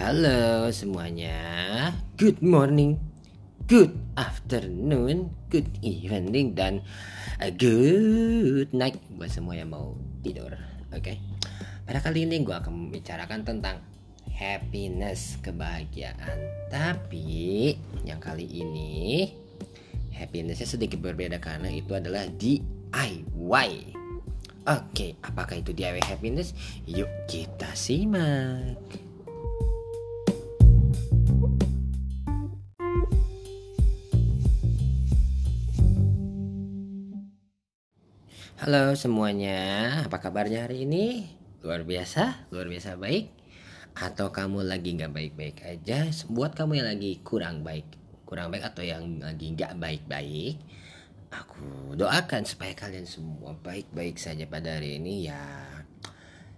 Halo semuanya, good morning, good afternoon, good evening, dan a good night buat semua yang mau tidur. Oke, pada kali ini gue akan membicarakan tentang happiness, kebahagiaan. Tapi yang kali ini happinessnya sedikit berbeda karena itu adalah DIY. Oke, apakah itu DIY happiness? Yuk kita simak. Halo semuanya, apa kabarnya hari ini? Luar biasa, luar biasa baik? Atau kamu lagi nggak baik-baik aja? Buat kamu yang lagi kurang baik, kurang baik atau yang lagi nggak baik-baik, aku doakan supaya kalian semua baik-baik saja pada hari ini ya.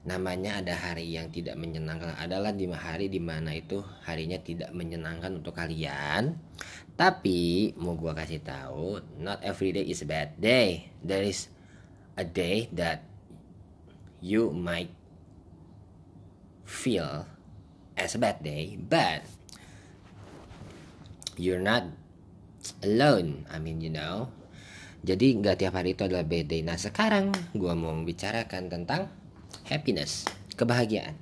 Namanya ada hari yang tidak menyenangkan adalah di hari di mana itu harinya tidak menyenangkan untuk kalian. Tapi mau gua kasih tahu, not every day is a bad day. There is a day that you might feel as a bad day, but you're not alone. I mean, you know. Jadi nggak tiap hari itu adalah bad day. Nah sekarang gue mau membicarakan tentang happiness, kebahagiaan.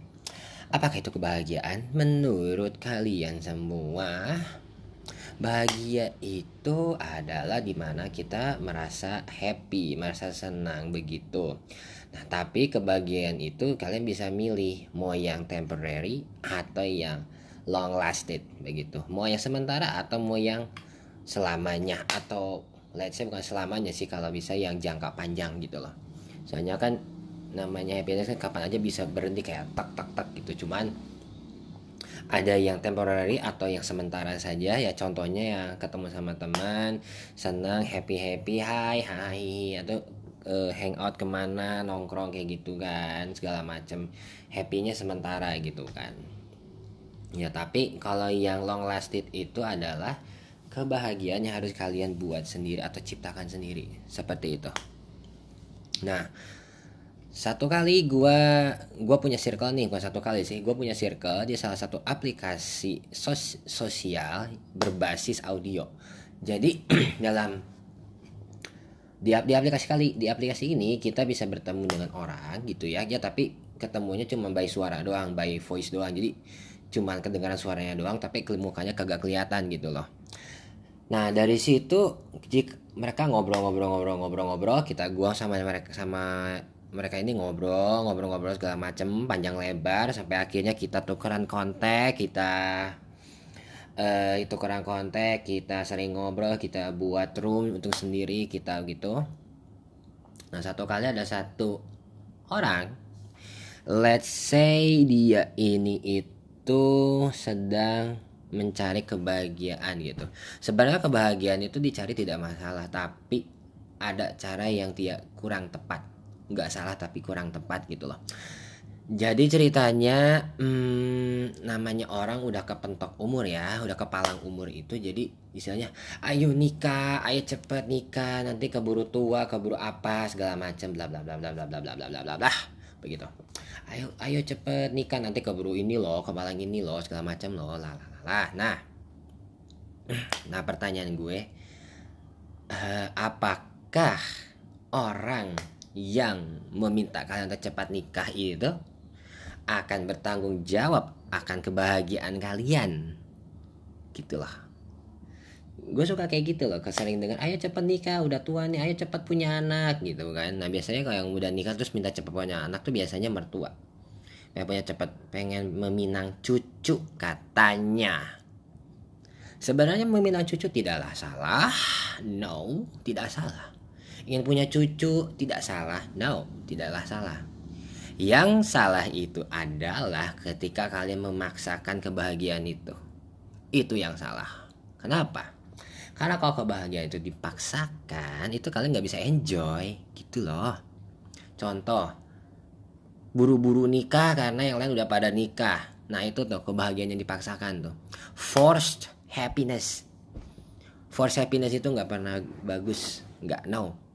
Apakah itu kebahagiaan? Menurut kalian semua, bahagia itu adalah di mana kita merasa happy, merasa senang begitu. Nah, tapi kebahagiaan itu kalian bisa milih mau yang temporary atau yang long lasted begitu. Mau yang sementara atau mau yang selamanya atau let's say bukan selamanya sih kalau bisa yang jangka panjang gitu loh. Soalnya kan namanya happiness kan kapan aja bisa berhenti kayak tak tak tak gitu. Cuman ada yang temporary atau yang sementara saja. Ya contohnya ya ketemu sama teman senang happy happy hai hai atau uh, hangout ke mana nongkrong kayak gitu kan segala macem. Happynya sementara gitu kan. Ya tapi kalau yang long lasted itu adalah kebahagiaan yang harus kalian buat sendiri atau ciptakan sendiri. Seperti itu. Nah satu kali gue gua punya circle nih bukan satu kali sih. Gue punya circle di salah satu aplikasi sos sosial berbasis audio. Jadi dalam di, di aplikasi kali di aplikasi ini kita bisa bertemu dengan orang gitu ya. Ya tapi ketemunya cuma by suara doang by voice doang. Jadi cuma kedengaran suaranya doang tapi mukanya kagak kelihatan gitu loh. Nah dari situ jika mereka ngobrol-ngobrol-ngobrol-ngobrol-ngobrol kita gua sama mereka sama mereka ini ngobrol ngobrol-ngobrol segala macem panjang lebar sampai akhirnya kita tukeran kontak kita uh, itu tukeran kontak kita sering ngobrol kita buat room untuk sendiri kita gitu. Nah satu kali ada satu orang let's say dia ini itu sedang mencari kebahagiaan gitu. Sebenarnya kebahagiaan itu dicari tidak masalah tapi ada cara yang tidak kurang tepat nggak salah tapi kurang tepat gitu loh. Jadi ceritanya hmm, namanya orang udah kepentok umur ya udah kepalang umur itu jadi istilahnya ayo nikah ayo cepet nikah nanti keburu tua keburu apa segala macam bla bla bla bla bla bla bla bla bla bla bla begitu. Ayo ayo cepet nikah nanti keburu ini loh kepalang ini loh segala macam loh lah lah lah nah nah pertanyaan gue uh, apakah orang yang meminta kalian untuk cepat nikah itu akan bertanggung jawab akan kebahagiaan kalian. Gitulah. Gue suka kayak gitu loh kesering dengan ayo cepat nikah udah tua nih ayo cepat punya anak gitu kan. Nah biasanya kalau yang udah nikah terus minta cepat punya anak tuh biasanya mertua. Yang punya cepat pengen meminang cucu katanya. Sebenarnya meminang cucu tidaklah salah. No tidak salah ingin punya cucu? Tidak salah. No tidaklah salah. Yang salah itu adalah ketika kalian memaksakan kebahagiaan itu. Itu yang salah. Kenapa? Karena kalau kebahagiaan itu dipaksakan itu kalian nggak bisa enjoy. Gitu loh. Contoh buru-buru nikah karena yang lain udah pada nikah. Nah itu tuh kebahagiaan yang dipaksakan tuh. Forced happiness. Forced happiness itu nggak pernah bagus. Nggak no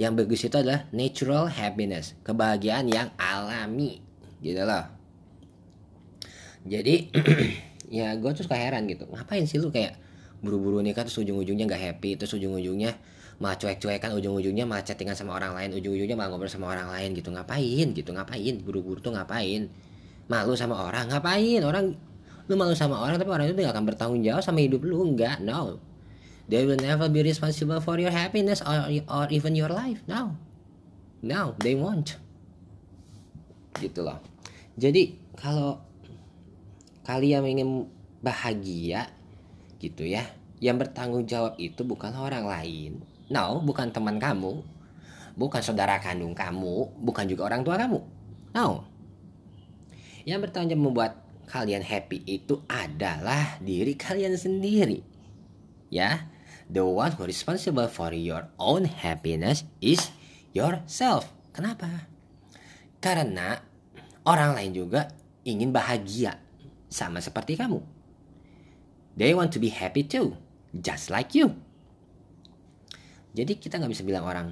yang bagus itu adalah natural happiness kebahagiaan yang alami. Gitu loh. Jadi ya gue tuh suka heran gitu. Ngapain sih lu kayak buru-buru nikah terus ujung-ujungnya nggak happy terus ujung-ujungnya malah cuek-cuekan ujung-ujungnya malah chattingan sama orang lain ujung-ujungnya malah ngobrol sama orang lain gitu. Ngapain gitu ngapain? Buru-buru tuh ngapain? Malu sama orang ngapain? Orang lu malu sama orang tapi orang itu gak akan bertanggung jawab sama hidup lu enggak no they will never be responsible for your happiness or, or even your life. No. No they won't. Gitu loh jadi kalau kalian ingin bahagia gitu ya yang bertanggung jawab itu bukan orang lain. No, bukan teman kamu, bukan saudara kandung kamu, bukan juga orang tua kamu. No. Yang bertanggung jawab membuat kalian happy itu adalah diri kalian sendiri. Ya, the one who responsible for your own happiness is yourself. Kenapa? Karena orang lain juga ingin bahagia sama seperti kamu. They want to be happy too, just like you jadi kita nggak bisa bilang orang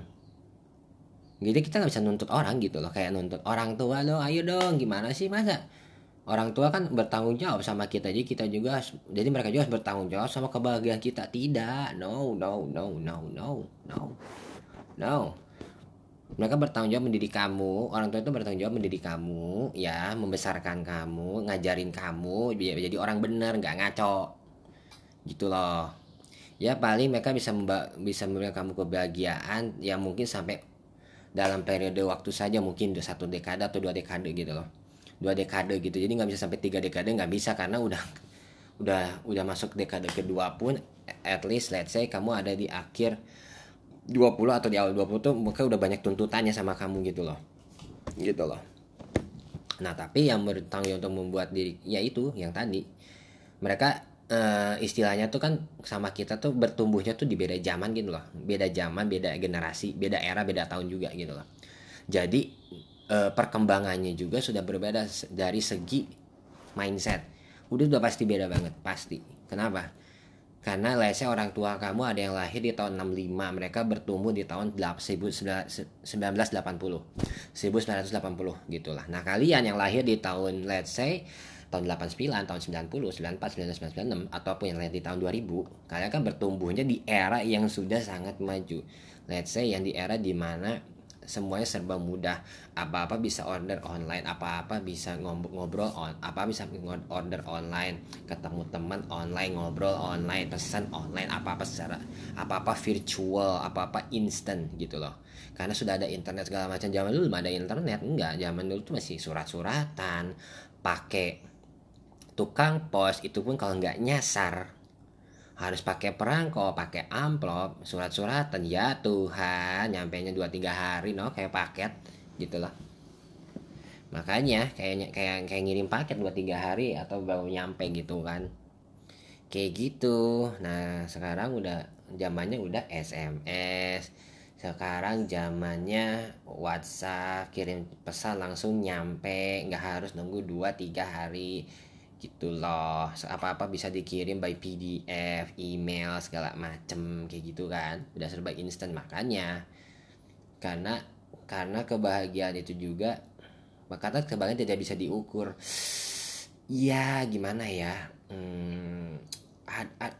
jadi kita nggak bisa nuntut orang gitu loh kayak nuntut orang tua lo ayo dong gimana sih masa orang tua kan bertanggung jawab sama kita jadi kita juga jadi mereka juga bertanggung jawab sama kebahagiaan kita. Tidak no no no no no no no. Mereka bertanggung jawab mendidik kamu orang tua itu bertanggung jawab mendidik kamu ya membesarkan kamu ngajarin kamu jadi orang bener nggak ngaco. Gitu loh. Ya paling mereka bisa memba bisa memberikan kamu kebahagiaan yang mungkin sampai dalam periode waktu saja mungkin satu dekade atau dua dekade gitu loh dua dekade gitu. Jadi nggak bisa sampai tiga dekade nggak bisa karena udah udah udah masuk dekade kedua pun at least let's say kamu ada di akhir 20 atau di awal 20 tuh maka udah banyak tuntutannya sama kamu gitu loh. Gitu loh. Nah tapi yang bertanggung untuk membuat diri ya itu yang tadi. Mereka uh, istilahnya tuh kan sama kita tuh bertumbuhnya tuh di beda zaman gitu loh. Beda zaman beda generasi beda era beda tahun juga gitu loh. Jadi uh, perkembangannya juga sudah berbeda dari segi mindset. Udah udah pasti beda banget pasti. Kenapa? Karena lesnya orang tua kamu ada yang lahir di tahun 65 mereka bertumbuh di tahun 1980 1980 gitulah. Nah kalian yang lahir di tahun let's say tahun 89, tahun 90, 94, 99, 96 ataupun yang lain di tahun 2000, kalian kan bertumbuhnya di era yang sudah sangat maju. Let's say yang di era di mana semuanya serba mudah. Apa-apa bisa order online apa-apa bisa ngobrol on apa bisa order online. Ketemu teman online ngobrol online pesan online apa-apa secara apa-apa virtual apa-apa instant gitu loh. Karena sudah ada internet segala macam. Zaman dulu belum ada internet enggak. Zaman dulu tuh masih surat-suratan pakai tukang pos itu pun kalau nggak nyasar harus pakai perangko, pakai amplop, surat-suratan ya Tuhan, nyampe nya 2 3 hari no kayak paket gitu loh. Makanya kayaknya kayak kayak ngirim paket 2 3 hari atau baru nyampe gitu kan. Kayak gitu. Nah, sekarang udah zamannya udah SMS. Sekarang zamannya WhatsApp, kirim pesan langsung nyampe, nggak harus nunggu 2 3 hari gitu loh apa-apa bisa dikirim by PDF, email segala macem kayak gitu kan. Udah serba instan makanya. Karena karena kebahagiaan itu juga kata kebahagiaan tidak bisa diukur. Ya gimana ya? Hmm,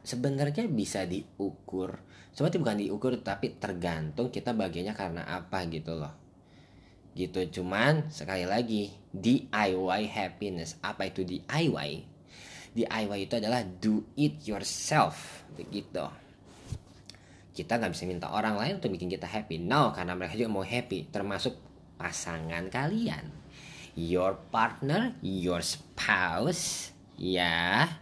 sebenarnya bisa diukur. Sebenarnya bukan diukur tapi tergantung kita bagiannya karena apa gitu loh gitu cuman sekali lagi DIY happiness. Apa itu DIY DIY itu adalah do it yourself. Begitu. Kita nggak bisa minta orang lain untuk bikin kita happy. No karena mereka juga mau happy. Termasuk pasangan kalian. Your partner your spouse. Ya.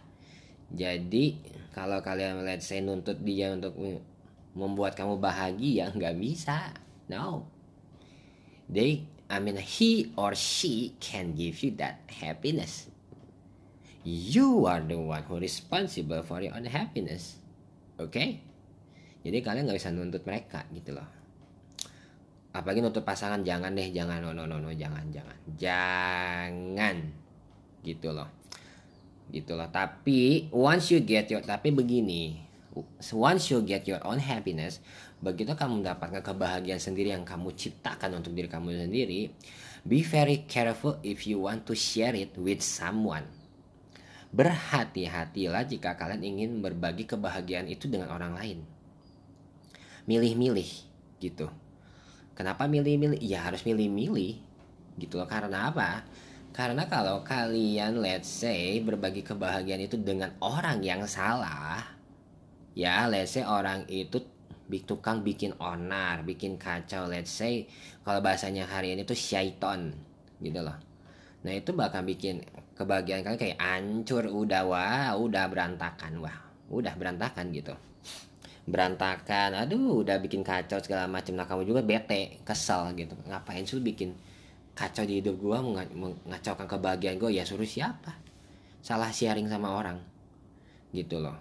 Jadi kalau kalian melihat saya nuntut dia untuk membuat kamu bahagia nggak bisa. No they I mean he or she can give you that happiness. You are the one who responsible for your own happiness oke okay? jadi kalian nggak bisa nuntut mereka gitu loh. Apalagi nuntut pasangan jangan deh jangan no no no no jangan jangan jangan. Gitu loh. Gitu loh. Tapi once you get your tapi begini. Once you get your own happiness begitu kamu mendapatkan kebahagiaan sendiri yang kamu ciptakan untuk diri kamu sendiri be very careful if you want to share it with someone. Berhati-hatilah jika kalian ingin berbagi kebahagiaan itu dengan orang lain. Milih-milih gitu. Kenapa milih-milih? Ya harus milih-milih gitu loh. Karena apa? Karena kalau kalian let's say berbagi kebahagiaan itu dengan orang yang salah ya let's say orang itu tukang bikin onar bikin kacau let's say kalau bahasanya hari ini tuh syaiton gitu loh. Nah itu bakal bikin kebahagiaan kalian kayak hancur udah wah udah berantakan wah udah berantakan gitu. Berantakan aduh udah bikin kacau segala macam nah kamu juga bete kesel gitu. Ngapain sih bikin kacau di hidup gue mengacaukan kebahagiaan gue ya suruh siapa? Salah sharing sama orang gitu loh.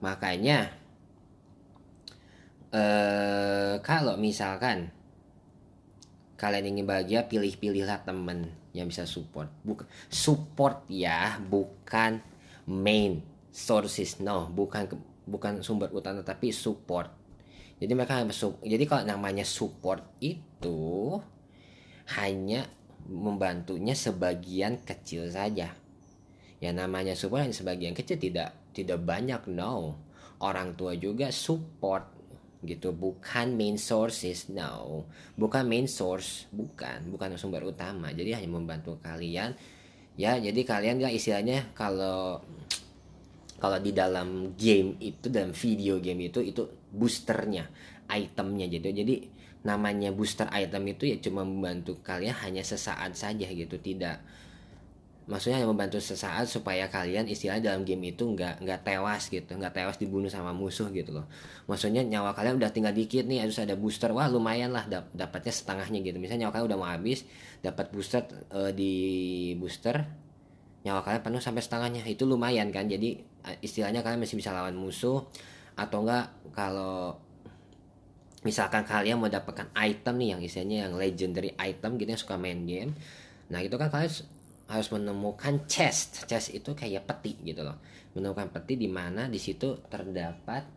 Makanya eh kalau misalkan kalian ingin bahagia pilih-pilihlah temen yang bisa support bukan support ya bukan main sources no bukan bukan sumber utama tapi support jadi mereka jadi kalau namanya support itu hanya membantunya sebagian kecil saja. Ya namanya support hanya sebagian kecil tidak tidak banyak no. Orang tua juga support gitu. Bukan main sources no. Bukan main source bukan. Bukan sumber utama. Jadi hanya membantu kalian. Ya jadi kalian ya istilahnya kalau kalau di dalam game itu dalam video game itu itu boosternya itemnya gitu. Jadi namanya booster item itu ya cuma membantu kalian hanya sesaat saja gitu. Tidak maksudnya hanya membantu sesaat supaya kalian istilahnya dalam game itu nggak nggak tewas gitu nggak tewas dibunuh sama musuh gitu loh. Maksudnya nyawa kalian udah tinggal dikit nih harus ada booster wah lumayan lah dap dapatnya setengahnya gitu. Misalnya nyawa kalian udah mau habis dapat booster uh, di booster nyawa kalian penuh sampai setengahnya. Itu lumayan kan jadi istilahnya kalian masih bisa lawan musuh atau enggak kalau misalkan kalian mau dapatkan item nih yang istilahnya yang legendary item gitu yang suka main game nah itu kan kalian harus menemukan chest. Chest itu kayak peti gitu loh. Menemukan peti di mana di situ terdapat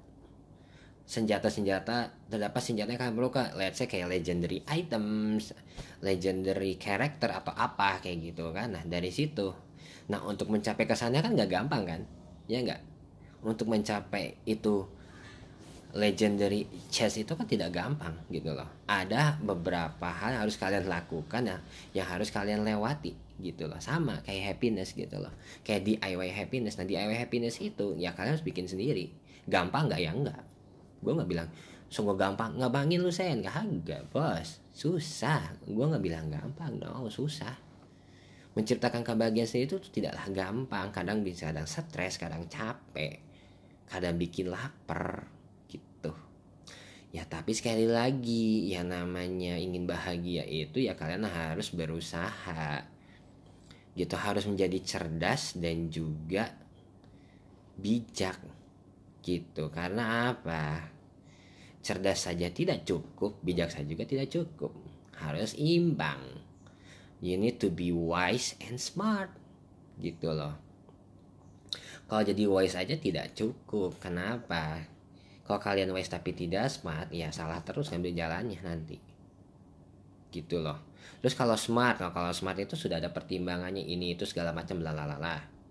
senjata-senjata terdapat senjata yang kalian perlu ke let's say kayak legendary items legendary character atau apa kayak gitu kan. Nah dari situ. Nah untuk mencapai kesannya kan nggak gampang kan? Ya nggak? Untuk mencapai itu legendary chess itu kan tidak gampang gitu loh. Ada beberapa hal yang harus kalian lakukan ya, yang harus kalian lewati gitu loh. Sama kayak happiness gitu loh. Kayak DIY happiness. Nah DIY happiness itu ya kalian harus bikin sendiri. Gampang nggak? Ya enggak. Gue nggak bilang sungguh gampang. Ngebangin lu sen. Kagak bos. Susah. Gue nggak bilang gampang no susah. Menciptakan kebahagiaan sendiri itu tidaklah gampang. Kadang bisa kadang stres kadang capek. Kadang bikin lapar Ya tapi sekali lagi ya namanya ingin bahagia itu ya kalian harus berusaha gitu harus menjadi cerdas dan juga bijak gitu. Karena apa? Cerdas saja tidak cukup bijak saja juga tidak cukup. Harus imbang. You need to be wise and smart gitu loh. Kalau jadi wise aja tidak cukup. Kenapa? Kalau kalian wise tapi tidak smart ya salah terus ngambil jalannya nanti. Gitu loh terus kalau smart kalau kalau smart itu sudah ada pertimbangannya ini itu segala macam lalalala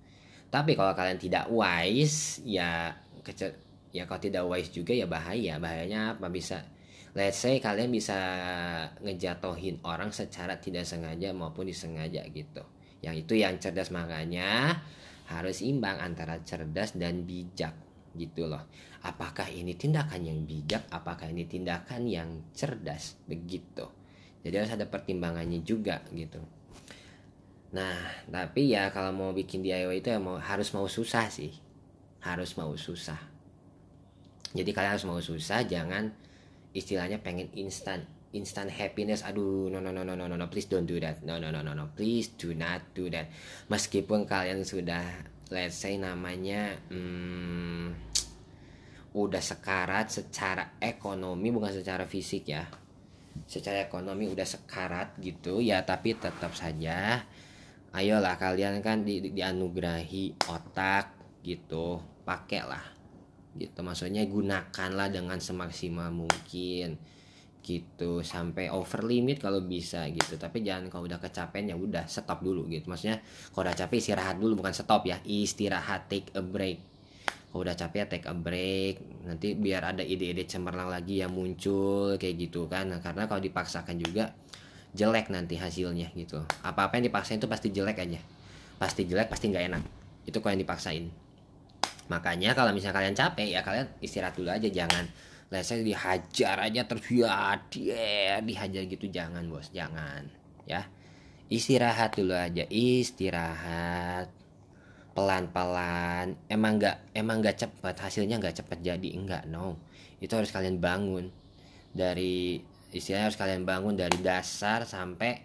tapi kalau kalian tidak wise ya kece ya kalau tidak wise juga ya bahaya. Bahayanya apa? Bisa let's say kalian bisa ngejatohin orang secara tidak sengaja maupun disengaja gitu. Yang itu yang cerdas makanya harus imbang antara cerdas dan bijak gitu loh. Apakah ini tindakan yang bijak? Apakah ini tindakan yang cerdas? Begitu jadi harus ada pertimbangannya juga gitu. Nah tapi ya kalau mau bikin DIY itu ya mau harus mau susah sih. Harus mau susah. Jadi kalian harus mau susah jangan istilahnya pengen instan instant happiness. Aduh no no no no no no no please don't do that. No no no no no please do not do that. Meskipun kalian sudah let's say namanya hmm, udah sekarat secara ekonomi bukan secara fisik ya secara ekonomi udah sekarat gitu ya tapi tetap saja ayolah kalian kan di, di, dianugerahi otak gitu pakailah gitu. Maksudnya gunakanlah dengan semaksimal mungkin gitu sampai over limit kalau bisa gitu. Tapi jangan kalau udah kecapean ya udah stop dulu gitu. Maksudnya kalau udah capek istirahat dulu bukan stop ya istirahat take a break kalau udah capek ya take a break. Nanti biar ada ide-ide cemerlang lagi yang muncul kayak gitu kan. Nah, karena kalau dipaksakan juga jelek nanti hasilnya gitu. Apa-apa yang dipaksain itu pasti jelek aja. Pasti jelek pasti nggak enak. Itu kalau yang dipaksain. Makanya kalau misalnya kalian capek ya kalian istirahat dulu aja jangan. Lah saya dihajar aja terus ya dia dihajar gitu. Jangan bos jangan ya. Istirahat dulu aja istirahat pelan-pelan. Emang nggak emang nggak cepat hasilnya nggak cepat jadi enggak no. Itu harus kalian bangun. Dari istilahnya harus kalian bangun dari dasar sampai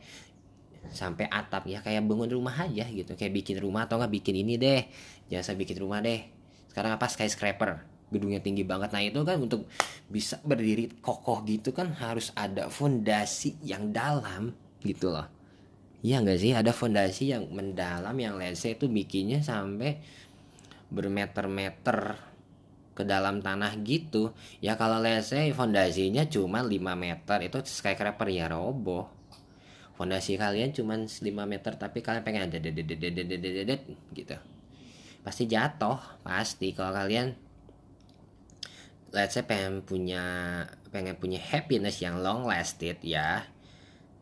sampai atap ya. Kayak bangun rumah aja gitu. Kayak bikin rumah atau nggak bikin ini deh. Jasa bikin rumah deh. Sekarang apa? Skyscraper. Gedungnya tinggi banget. Nah itu kan untuk bisa berdiri kokoh gitu kan harus ada fondasi yang dalam gitu loh Iya nggak sih? Ada fondasi yang mendalam yang say itu bikinnya sampai bermeter-meter ke dalam tanah gitu. Ya kalau say fondasinya cuma 5 meter itu skyscraper ya roboh. Fondasi kalian cuma 5 meter tapi kalian pengen ada gitu. Pasti jatuh pasti. Kalau kalian let's say pengen punya pengen punya happiness yang long lasted ya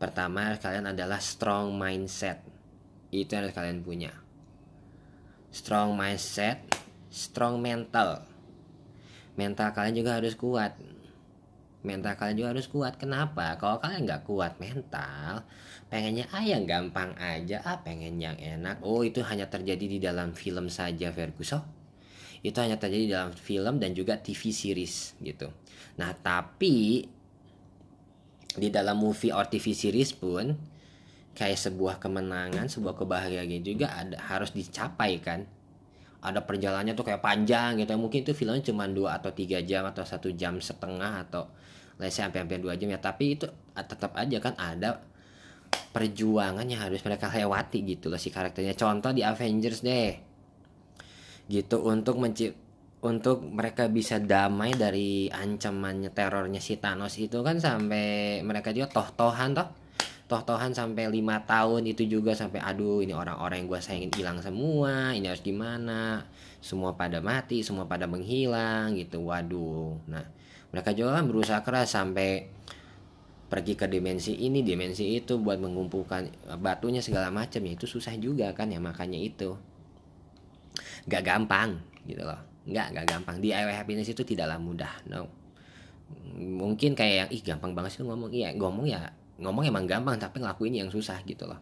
pertama kalian adalah strong mindset. Itu yang kalian punya. Strong mindset strong mental. Mental kalian juga harus kuat. Mental kalian juga harus kuat. Kenapa? Kalau kalian nggak kuat mental pengennya ah yang gampang aja. Ah pengen yang enak. Oh itu hanya terjadi di dalam film saja Ferguson itu hanya terjadi dalam film dan juga TV series gitu. Nah, tapi di dalam movie or TV series pun kayak sebuah kemenangan, sebuah kebahagiaan juga ada harus dicapai kan. Ada perjalanannya tuh kayak panjang gitu. Mungkin itu filmnya cuma 2 atau tiga jam atau satu jam setengah atau let's sampai hampir dua jam ya. Tapi itu tetap aja kan ada perjuangan yang harus mereka lewati gitu loh si karakternya. Contoh di Avengers deh gitu untuk mencip untuk mereka bisa damai dari ancamannya terornya si Thanos itu kan sampai mereka juga toh-tohan toh. Toh-tohan sampai lima tahun itu juga sampai aduh ini orang-orang yang gue sayangin hilang semua ini harus gimana? Semua pada mati semua pada menghilang gitu. Waduh. Nah mereka juga kan berusaha keras sampai pergi ke dimensi ini dimensi itu buat mengumpulkan batunya segala macam. Ya itu susah juga kan ya makanya itu. Gak gampang gitu loh nggak nggak gampang. DIY happiness itu tidaklah mudah no. Mungkin kayak yang ih gampang banget sih ngomong. Iya ngomong ya ngomong emang gampang tapi ngelakuin yang susah gitu loh.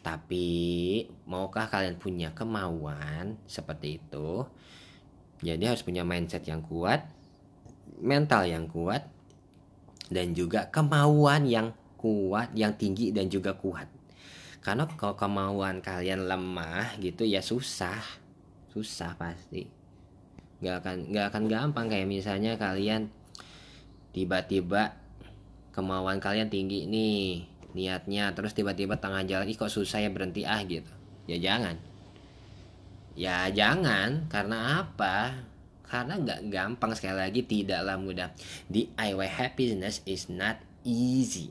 Tapi maukah kalian punya kemauan seperti itu? Jadi harus punya mindset yang kuat mental yang kuat dan juga kemauan yang kuat yang tinggi dan juga kuat. Karena kalau kemauan kalian lemah gitu ya susah susah pasti nggak akan nggak akan gampang kayak misalnya kalian tiba-tiba kemauan kalian tinggi nih niatnya terus tiba-tiba tengah jalan ih kok susah ya berhenti ah gitu. Ya jangan. Ya jangan karena apa? Karena nggak gampang sekali lagi tidaklah mudah. DIY happiness is not easy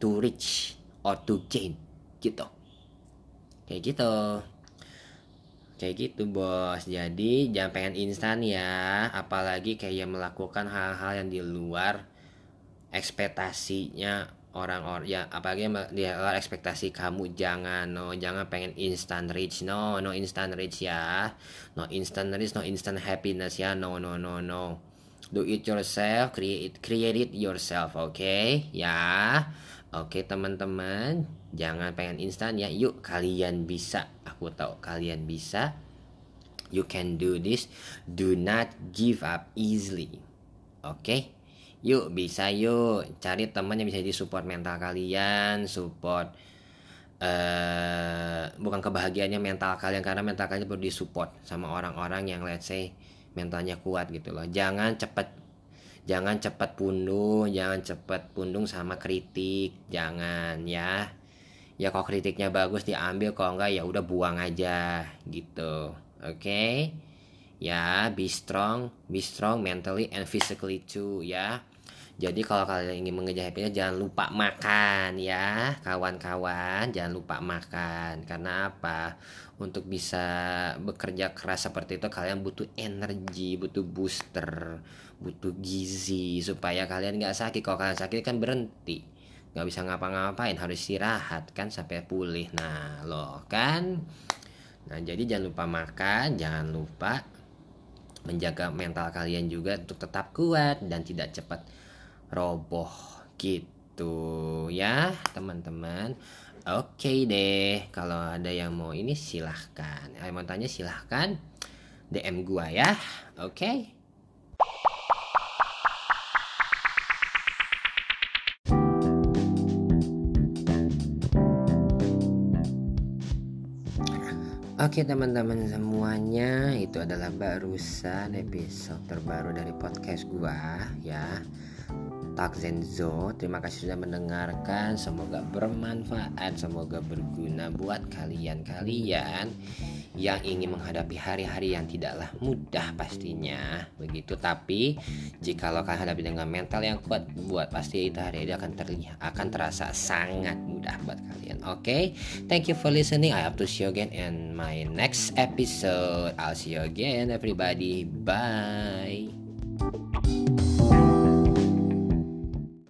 to reach or to gain gitu. Kayak gitu kayak gitu bos. Jadi jangan pengen instan ya. Apalagi kayak melakukan hal-hal yang di luar ekspektasinya orang-orang ya apalagi di luar ekspektasi kamu. Jangan no jangan pengen instant rich. No no instant rich ya. No instant rich no instant happiness ya. No no no no. Do it yourself create create it yourself oke okay? ya. Oke okay, teman-teman jangan pengen instan ya. Yuk kalian bisa. Aku tahu kalian bisa. You can do this. Do not give up easily. Oke okay? yuk bisa yuk. Cari teman yang bisa di support mental kalian support uh, bukan kebahagiaannya mental kalian karena mental kalian perlu disupport sama orang-orang yang let's say mentalnya kuat gitu loh. Jangan cepet jangan cepat pundung jangan cepat pundung sama kritik. Jangan ya ya kalau kritiknya bagus diambil kalau enggak ya udah buang aja gitu. Oke? Okay? ya be strong be strong mentally and physically too ya. Jadi kalau kalian ingin mengejar happiness jangan lupa makan ya. Kawan-kawan jangan lupa makan. Karena apa? Untuk bisa bekerja keras seperti itu kalian butuh energi butuh booster butuh gizi supaya kalian nggak sakit. Kalau kalian sakit kan berhenti nggak bisa ngapa-ngapain harus istirahat kan sampai pulih. Nah loh kan? Nah jadi jangan lupa makan jangan lupa menjaga mental kalian juga untuk tetap kuat dan tidak cepat roboh gitu ya teman-teman. Oke deh kalau ada yang mau ini silahkan. Yang mau tanya silahkan DM gua ya. Oke Oke teman-teman semuanya itu adalah barusan episode terbaru dari podcast gua ya Tak Zenzo. Terima kasih sudah mendengarkan. Semoga bermanfaat, semoga berguna buat kalian-kalian yang ingin menghadapi hari-hari yang tidaklah mudah pastinya. Begitu tapi jika lo akan hadapi dengan mental yang kuat buat pasti itu hari ini akan terlihat akan terasa sangat mudah buat kalian. Oke. Okay? Thank you for listening. I have to see you again in my next episode. I'll see you again everybody. Bye.